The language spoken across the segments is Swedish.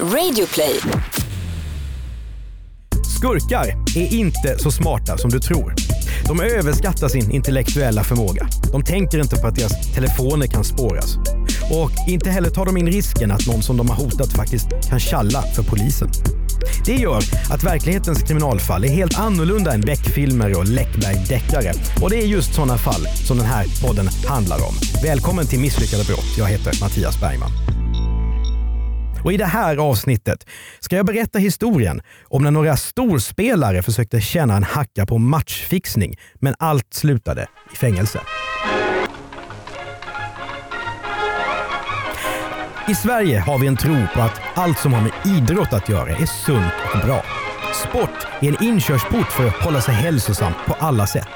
Radioplay. Skurkar är inte så smarta som du tror. De överskattar sin intellektuella förmåga. De tänker inte på att deras telefoner kan spåras. Och inte heller tar de in risken att någon som de har hotat faktiskt kan tjalla för polisen. Det gör att verklighetens kriminalfall är helt annorlunda än Beck-filmer och Läckberg-deckare. Och det är just sådana fall som den här podden handlar om. Välkommen till Misslyckade brott. Jag heter Mattias Bergman. Och I det här avsnittet ska jag berätta historien om när några storspelare försökte tjäna en hacka på matchfixning, men allt slutade i fängelse. I Sverige har vi en tro på att allt som har med idrott att göra är sunt och bra. Sport är en inkörsport för att hålla sig hälsosam på alla sätt.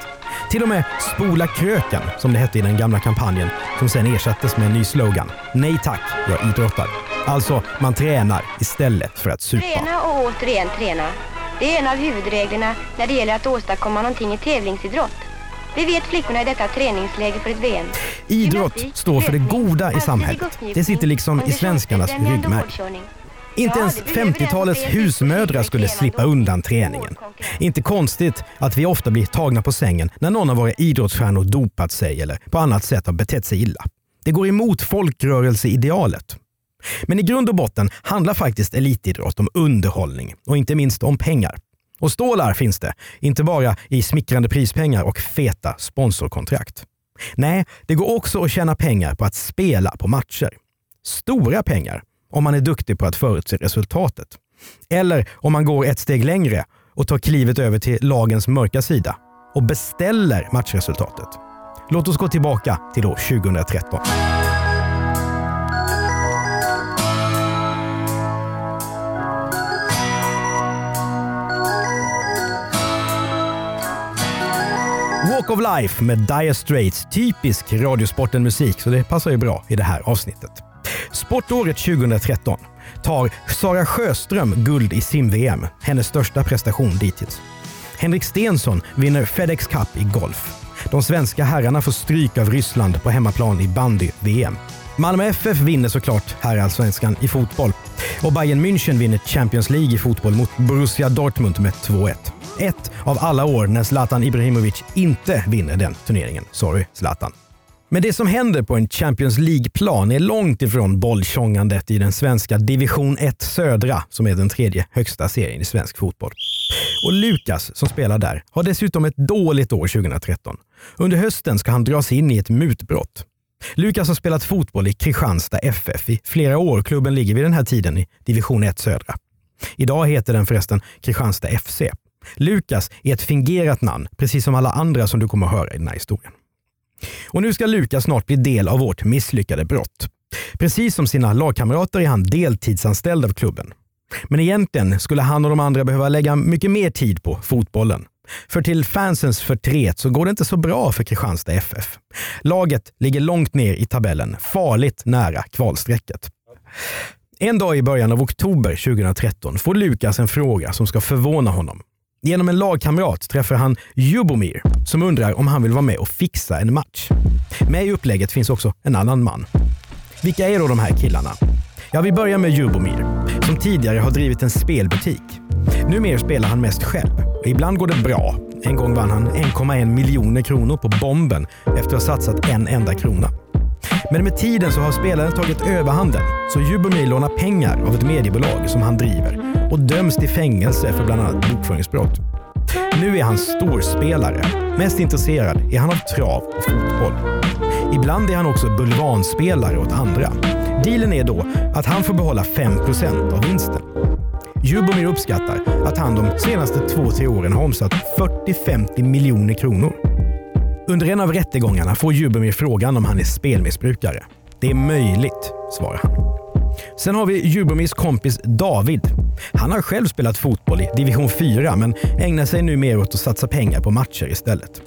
Till och med Spola kröken, som det hette i den gamla kampanjen, som sen ersattes med en ny slogan. Nej tack, jag idrottar. Alltså, man tränar istället för att supa. Träna och återigen träna. Det är en av huvudreglerna när det gäller att åstadkomma någonting i tävlingsidrott. Vi vet flickorna i detta träningsläge för ett VM. Idrott står för det goda i samhället. Det sitter liksom i svenskarnas ryggmärg. Inte ens 50-talets husmödrar skulle slippa undan träningen. Inte konstigt att vi ofta blir tagna på sängen när någon av våra idrottsstjärnor dopat sig eller på annat sätt har betett sig illa. Det går emot folkrörelseidealet. Men i grund och botten handlar faktiskt elitidrott om underhållning och inte minst om pengar. Och stålar finns det, inte bara i smickrande prispengar och feta sponsorkontrakt. Nej, det går också att tjäna pengar på att spela på matcher. Stora pengar om man är duktig på att förutse resultatet. Eller om man går ett steg längre och tar klivet över till lagens mörka sida och beställer matchresultatet. Låt oss gå tillbaka till år 2013. Walk of Life med Dire Straits. Typisk Radiosporten-musik, så det passar ju bra i det här avsnittet. Sportåret 2013 tar Sara Sjöström guld i sim-VM, hennes största prestation dittills. Henrik Stensson vinner FedEx Cup i golf. De svenska herrarna får stryk av Ryssland på hemmaplan i bandy-VM. Malmö FF vinner såklart herrallsvenskan i fotboll och Bayern München vinner Champions League i fotboll mot Borussia Dortmund med 2-1. Ett av alla år när Zlatan Ibrahimovic inte vinner den turneringen. Sorry Zlatan. Men det som händer på en Champions League-plan är långt ifrån bolltjongandet i den svenska division 1 södra, som är den tredje högsta serien i svensk fotboll. Och Lukas, som spelar där, har dessutom ett dåligt år 2013. Under hösten ska han dras in i ett mutbrott. Lukas har spelat fotboll i Kristianstad FF i flera år. Klubben ligger vid den här tiden i division 1 södra. Idag heter den förresten Kristianstad FC. Lukas är ett fingerat namn, precis som alla andra som du kommer att höra i den här historien. Och nu ska Lukas snart bli del av vårt misslyckade brott. Precis som sina lagkamrater är han deltidsanställd av klubben. Men egentligen skulle han och de andra behöva lägga mycket mer tid på fotbollen. För till fansens förtret så går det inte så bra för Kristianstad FF. Laget ligger långt ner i tabellen, farligt nära kvalstrecket. En dag i början av oktober 2013 får Lukas en fråga som ska förvåna honom. Genom en lagkamrat träffar han Jubomir som undrar om han vill vara med och fixa en match. Med i upplägget finns också en annan man. Vilka är då de här killarna? Ja, vi börjar med Jubomir som tidigare har drivit en spelbutik. Numera spelar han mest själv. Ibland går det bra. En gång vann han 1,1 miljoner kronor på bomben efter att ha satsat en enda krona. Men med tiden så har spelaren tagit överhanden, så Jubomir lånar pengar av ett mediebolag som han driver och döms till fängelse för bland annat bokföringsbrott. Nu är han storspelare. Mest intresserad är han av trav och fotboll. Ibland är han också bulvanspelare åt andra. Dealen är då att han får behålla 5% av vinsten. Jubomir uppskattar att han de senaste två, tre åren har omsatt 40-50 miljoner kronor. Under en av rättegångarna får Jubomir frågan om han är spelmissbrukare. Det är möjligt, svarar han. Sen har vi Jubomirs kompis David. Han har själv spelat fotboll i division 4 men ägnar sig nu mer åt att satsa pengar på matcher istället.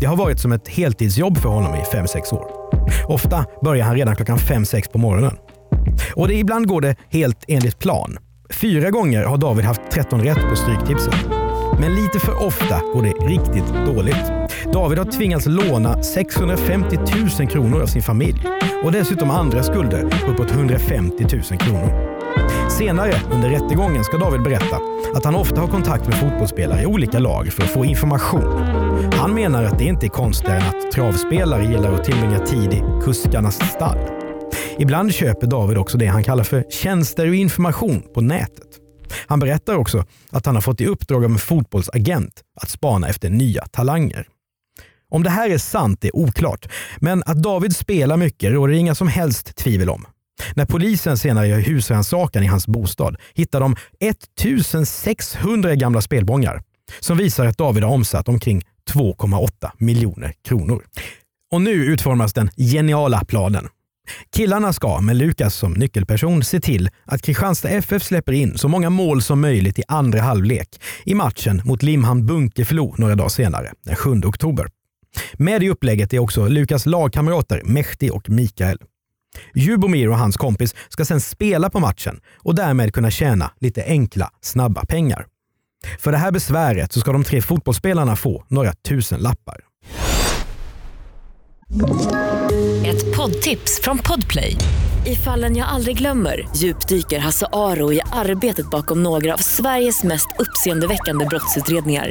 Det har varit som ett heltidsjobb för honom i 5-6 år. Ofta börjar han redan klockan 5-6 på morgonen. Och det, ibland går det helt enligt plan. Fyra gånger har David haft 13 rätt på Stryktipset. Men lite för ofta går det riktigt dåligt. David har tvingats låna 650 000 kronor av sin familj och dessutom andra skulder uppåt 150 000 kronor. Senare under rättegången ska David berätta att han ofta har kontakt med fotbollsspelare i olika lag för att få information. Han menar att det inte är konstigare än att travspelare gillar att tillbringa tid i kuskarnas stall. Ibland köper David också det han kallar för tjänster och information på nätet. Han berättar också att han har fått i uppdrag av en fotbollsagent att spana efter nya talanger. Om det här är sant är oklart, men att David spelar mycket råder inga som helst tvivel om. När polisen senare gör husrannsakan i hans bostad hittar de 1600 gamla spelbongar som visar att David har omsatt omkring 2,8 miljoner kronor. Och nu utformas den geniala planen. Killarna ska, med Lukas som nyckelperson, se till att Kristianstad FF släpper in så många mål som möjligt i andra halvlek i matchen mot Limhamn Bunkeflo några dagar senare, den 7 oktober. Med i upplägget är också Lukas lagkamrater Mehdi och Mikael. Jubomir och hans kompis ska sedan spela på matchen och därmed kunna tjäna lite enkla, snabba pengar. För det här besväret så ska de tre fotbollsspelarna få några tusen lappar. Ett poddtips från Podplay. I fallen jag aldrig glömmer djupdyker Hasse Aro i arbetet bakom några av Sveriges mest uppseendeväckande brottsutredningar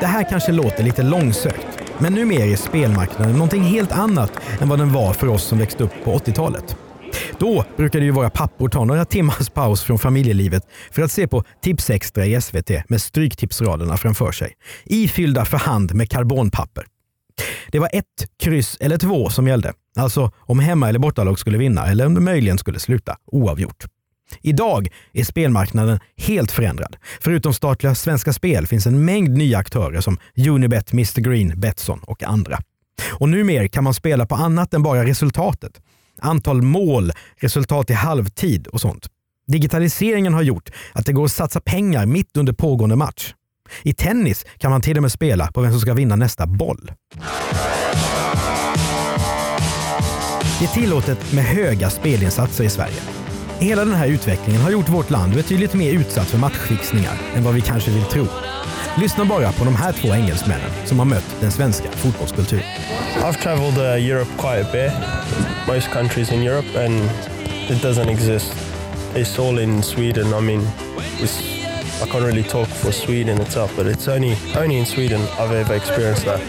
Det här kanske låter lite långsökt, men numera är spelmarknaden någonting helt annat än vad den var för oss som växte upp på 80-talet. Då brukade ju våra pappor ta några timmars paus från familjelivet för att se på Tipsextra i SVT med stryktipsraderna framför sig, ifyllda för hand med karbonpapper. Det var ett kryss eller två som gällde, alltså om hemma eller bortalag skulle vinna eller om det möjligen skulle sluta oavgjort. Idag är spelmarknaden helt förändrad. Förutom statliga Svenska Spel finns en mängd nya aktörer som Unibet, Mr Green, Betsson och andra. Och numera kan man spela på annat än bara resultatet. Antal mål, resultat i halvtid och sånt. Digitaliseringen har gjort att det går att satsa pengar mitt under pågående match. I tennis kan man till och med spela på vem som ska vinna nästa boll. Det är tillåtet med höga spelinsatser i Sverige. Hela den här utvecklingen har gjort vårt land betydligt mer utsatt för matchfixningar än vad vi kanske vill tro. Lyssna bara på de här två engelsmännen som har mött den svenska fotbollskulturen. I've traveled uh, Europe quite a bit, most countries in Europe, and it doesn't exist. It's all in Sweden. I mean, I can't really talk for Sweden itself, but it's only, only in Sweden I've ever experienced that.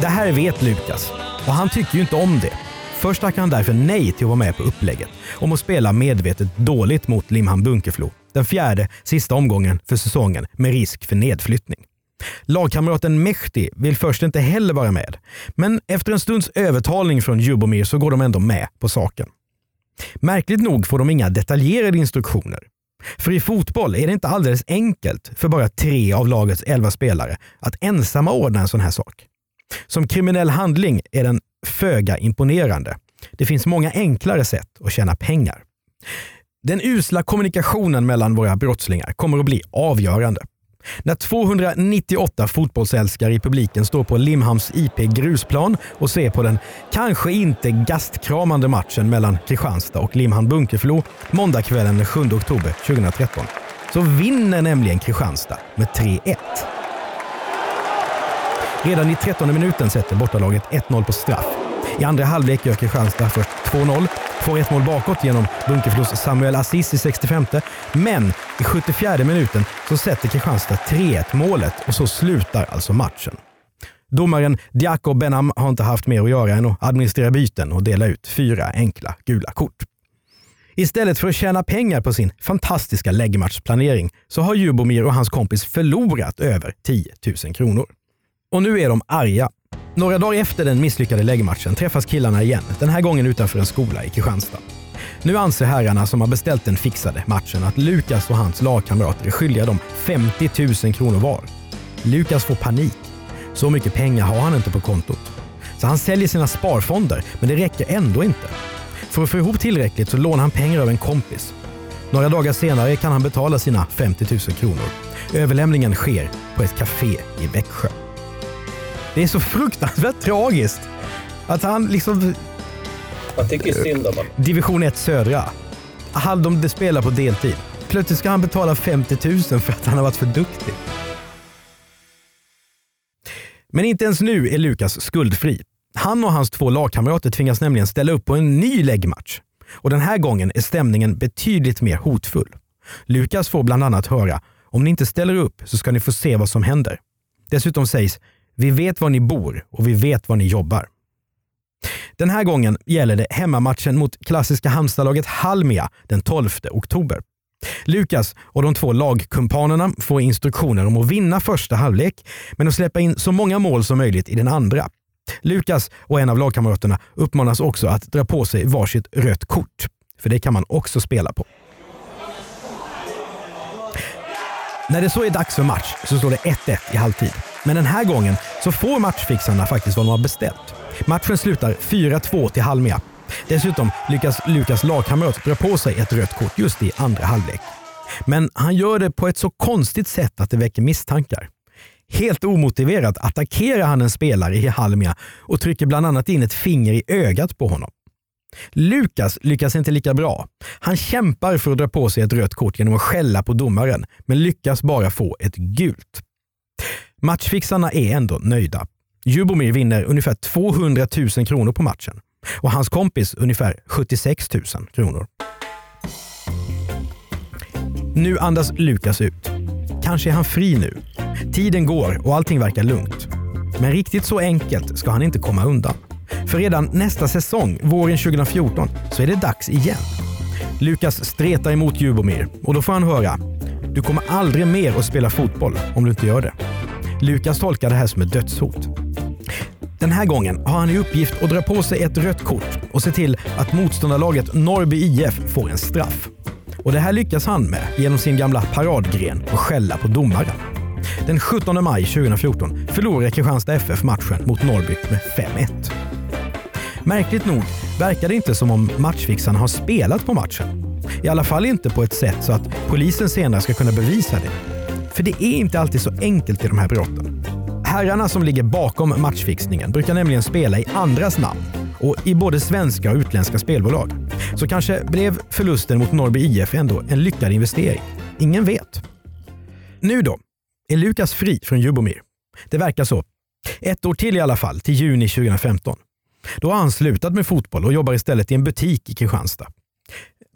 Det här vet Lukas och han tycker ju inte om det. Först tackar han därför nej till att vara med på upplägget om att spela medvetet dåligt mot Limhamn Bunkeflo. Den fjärde, sista omgången för säsongen med risk för nedflyttning. Lagkamraten Mehdi vill först inte heller vara med, men efter en stunds övertalning från Jubomir så går de ändå med på saken. Märkligt nog får de inga detaljerade instruktioner. För i fotboll är det inte alldeles enkelt för bara tre av lagets elva spelare att ensamma ordna en sån här sak. Som kriminell handling är den föga imponerande. Det finns många enklare sätt att tjäna pengar. Den usla kommunikationen mellan våra brottslingar kommer att bli avgörande. När 298 fotbollsälskare i publiken står på Limhamns IP grusplan och ser på den kanske inte gastkramande matchen mellan Kristianstad och Limhamn Bunkeflo måndagskvällen den 7 oktober 2013 så vinner nämligen Kristianstad med 3-1. Redan i 13 minuten sätter bortalaget 1-0 på straff. I andra halvlek gör Kristianstad först 2-0, får ett mål bakåt genom Bunkeflos Samuel Aziz i 65. Men i 74 minuten så sätter Kristianstad 3-1 målet och så slutar alltså matchen. Domaren Diako Benham har inte haft mer att göra än att administrera byten och dela ut fyra enkla gula kort. Istället för att tjäna pengar på sin fantastiska läggmatchplanering så har Jubomir och hans kompis förlorat över 10 000 kronor. Och nu är de arga. Några dagar efter den misslyckade läggmatchen träffas killarna igen, den här gången utanför en skola i Kristianstad. Nu anser herrarna som har beställt den fixade matchen att Lukas och hans lagkamrater är skyldiga dem 50 000 kronor var. Lukas får panik. Så mycket pengar har han inte på kontot. Så han säljer sina sparfonder, men det räcker ändå inte. För att få ihop tillräckligt så lånar han pengar av en kompis. Några dagar senare kan han betala sina 50 000 kronor. Överlämningen sker på ett café i Växjö. Det är så fruktansvärt tragiskt att han liksom... Jag tycker synd om honom. Division 1 södra. Han de spelar på deltid. Plötsligt ska han betala 50 000 för att han har varit för duktig. Men inte ens nu är Lukas skuldfri. Han och hans två lagkamrater tvingas nämligen ställa upp på en ny läggmatch. Och den här gången är stämningen betydligt mer hotfull. Lukas får bland annat höra om ni inte ställer upp så ska ni få se vad som händer. Dessutom sägs vi vet var ni bor och vi vet var ni jobbar. Den här gången gäller det hemmamatchen mot klassiska Halmstadlaget Halmia den 12 oktober. Lukas och de två lagkumpanerna får instruktioner om att vinna första halvlek, men att släppa in så många mål som möjligt i den andra. Lukas och en av lagkamraterna uppmanas också att dra på sig varsitt rött kort, för det kan man också spela på. När det så är dags för match så står det 1-1 i halvtid. Men den här gången så får matchfixarna faktiskt vad de har beställt. Matchen slutar 4-2 till Halmia. Dessutom lyckas Lukas lagkamrat dra på sig ett rött kort just i andra halvlek. Men han gör det på ett så konstigt sätt att det väcker misstankar. Helt omotiverat attackerar han en spelare i Halmia och trycker bland annat in ett finger i ögat på honom. Lukas lyckas inte lika bra. Han kämpar för att dra på sig ett rött kort genom att skälla på domaren, men lyckas bara få ett gult. Matchfixarna är ändå nöjda. Jubomir vinner ungefär 200 000 kronor på matchen och hans kompis ungefär 76 000 kronor. Nu andas Lukas ut. Kanske är han fri nu. Tiden går och allting verkar lugnt. Men riktigt så enkelt ska han inte komma undan. För redan nästa säsong, våren 2014, så är det dags igen. Lukas stretar emot Jubomir och då får han höra “Du kommer aldrig mer att spela fotboll om du inte gör det”. Lukas tolkar det här som ett dödshot. Den här gången har han i uppgift att dra på sig ett rött kort och se till att motståndarlaget Norrby IF får en straff. Och Det här lyckas han med genom sin gamla paradgren och skälla på domaren. Den 17 maj 2014 förlorar Kristianstad FF matchen mot Norrby med 5-1. Märkligt nog verkar det inte som om matchfixarna har spelat på matchen. I alla fall inte på ett sätt så att polisen senare ska kunna bevisa det. För det är inte alltid så enkelt i de här brotten. Herrarna som ligger bakom matchfixningen brukar nämligen spela i andras namn och i både svenska och utländska spelbolag. Så kanske blev förlusten mot Norrby IF ändå en lyckad investering. Ingen vet. Nu då? Är Lukas fri från Jubomir? Det verkar så. Ett år till i alla fall, till juni 2015. Då har han slutat med fotboll och jobbar istället i en butik i Kristianstad.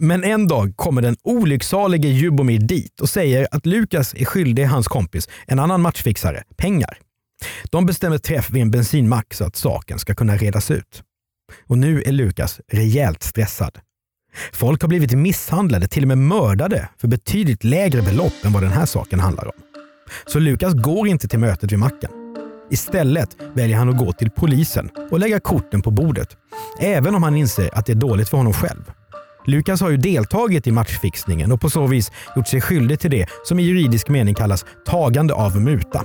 Men en dag kommer den olycksalige Jubomir dit och säger att Lukas är skyldig hans kompis, en annan matchfixare, pengar. De bestämmer träff vid en bensinmack så att saken ska kunna redas ut. Och nu är Lukas rejält stressad. Folk har blivit misshandlade, till och med mördade, för betydligt lägre belopp än vad den här saken handlar om. Så Lukas går inte till mötet vid macken. Istället väljer han att gå till polisen och lägga korten på bordet. Även om han inser att det är dåligt för honom själv. Lukas har ju deltagit i matchfixningen och på så vis gjort sig skyldig till det som i juridisk mening kallas tagande av muta.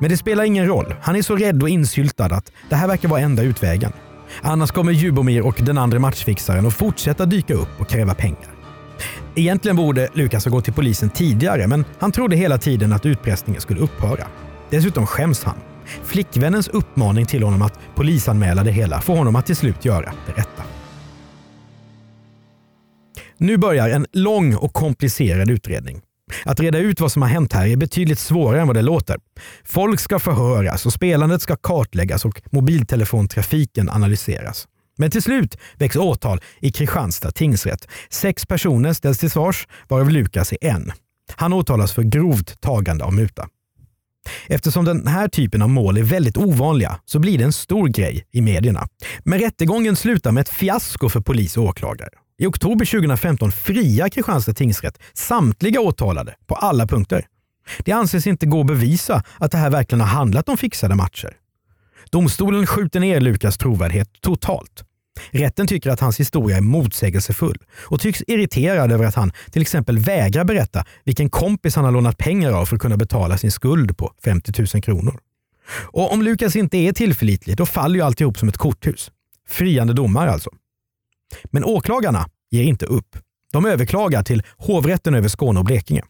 Men det spelar ingen roll. Han är så rädd och insyltad att det här verkar vara enda utvägen. Annars kommer Jubomir och den andra matchfixaren att fortsätta dyka upp och kräva pengar. Egentligen borde Lukas ha gått till polisen tidigare, men han trodde hela tiden att utpressningen skulle upphöra. Dessutom skäms han. Flickvännens uppmaning till honom att polisanmäla det hela får honom att till slut göra det rätta. Nu börjar en lång och komplicerad utredning. Att reda ut vad som har hänt här är betydligt svårare än vad det låter. Folk ska förhöras och spelandet ska kartläggas och mobiltelefontrafiken analyseras. Men till slut väcks åtal i Kristianstad tingsrätt. Sex personer ställs till svars, varav Lukas är en. Han åtalas för grovt tagande av muta. Eftersom den här typen av mål är väldigt ovanliga så blir det en stor grej i medierna. Men rättegången slutar med ett fiasko för polis och åklagare. I oktober 2015 friar Kristianstad tingsrätt samtliga åtalade på alla punkter. Det anses inte gå att bevisa att det här verkligen har handlat om fixade matcher. Domstolen skjuter ner Lukas trovärdighet totalt. Rätten tycker att hans historia är motsägelsefull och tycks irriterad över att han till exempel vägrar berätta vilken kompis han har lånat pengar av för att kunna betala sin skuld på 50 000 kronor. Och om Lukas inte är tillförlitlig, då faller ju alltihop som ett korthus. Friande domar alltså. Men åklagarna ger inte upp. De överklagar till hovrätten över Skåne och Blekinge.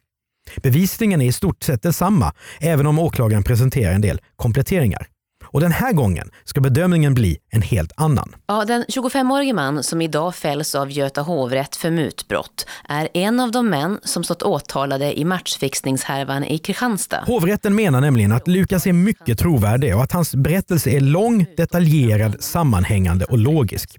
Bevisningen är i stort sett densamma, även om åklagaren presenterar en del kompletteringar. Och den här gången ska bedömningen bli en helt annan. Ja, den 25-årige man som idag fälls av Göta hovrätt för mutbrott är en av de män som stått åtalade i matchfixningshärvan i Kristianstad. Hovrätten menar nämligen att Lukas är mycket trovärdig och att hans berättelse är lång, detaljerad, sammanhängande och logisk.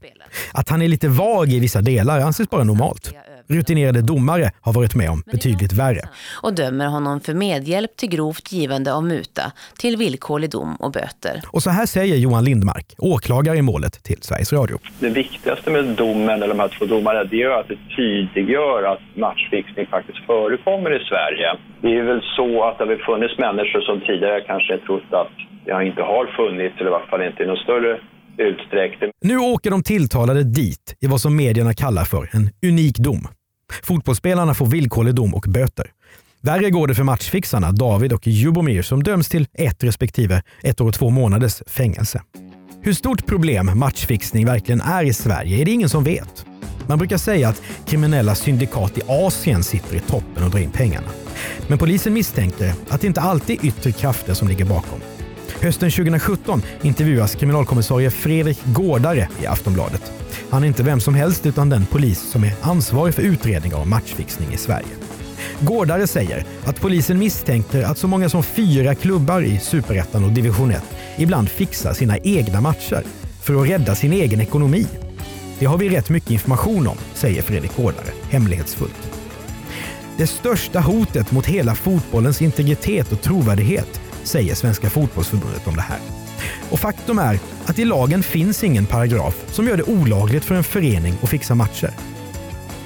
Att han är lite vag i vissa delar anses bara normalt. Rutinerade domare har varit med om betydligt värre. Och dömer honom för medhjälp till grovt givande av muta till villkorlig dom och böter. Och så här säger Johan Lindmark, åklagare i målet till Sveriges Radio. Det viktigaste med domen, eller de här två domarna, det är att det tydliggör att matchfixning faktiskt förekommer i Sverige. Det är väl så att det har funnits människor som tidigare kanske trott att det inte har funnits, eller i alla fall inte i någon större utsträckning. Nu åker de tilltalade dit i vad som medierna kallar för en unik dom. Fotbollsspelarna får villkorlig dom och böter. Värre går det för matchfixarna David och Jubomir som döms till ett respektive ett år och två månaders fängelse. Hur stort problem matchfixning verkligen är i Sverige är det ingen som vet. Man brukar säga att kriminella syndikat i Asien sitter i toppen och drar in pengarna. Men polisen misstänker att det inte alltid är yttre krafter som ligger bakom. Hösten 2017 intervjuas kriminalkommissarie Fredrik Gårdare i Aftonbladet. Han är inte vem som helst utan den polis som är ansvarig för utredningar av matchfixning i Sverige. Gårdare säger att polisen misstänker att så många som fyra klubbar i Superettan och Division 1 ibland fixar sina egna matcher för att rädda sin egen ekonomi. Det har vi rätt mycket information om, säger Fredrik Gårdare hemlighetsfullt. Det största hotet mot hela fotbollens integritet och trovärdighet säger Svenska fotbollsförbundet om det här. Och faktum är att i lagen finns ingen paragraf som gör det olagligt för en förening att fixa matcher.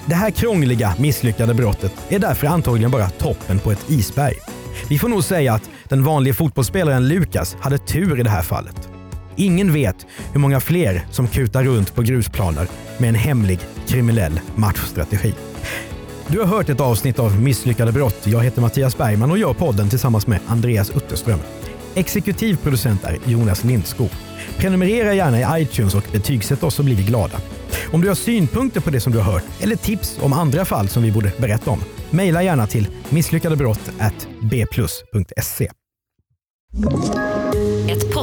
Det här krångliga, misslyckade brottet är därför antagligen bara toppen på ett isberg. Vi får nog säga att den vanliga fotbollsspelaren Lukas hade tur i det här fallet. Ingen vet hur många fler som kutar runt på grusplaner med en hemlig kriminell matchstrategi. Du har hört ett avsnitt av Misslyckade brott. Jag heter Mattias Bergman och gör podden tillsammans med Andreas Utterström. Exekutiv producent är Jonas Lindskog. Prenumerera gärna i iTunes och betygsätt oss så blir vi glada. Om du har synpunkter på det som du har hört eller tips om andra fall som vi borde berätta om, mejla gärna till misslyckadebrott@bplus.se.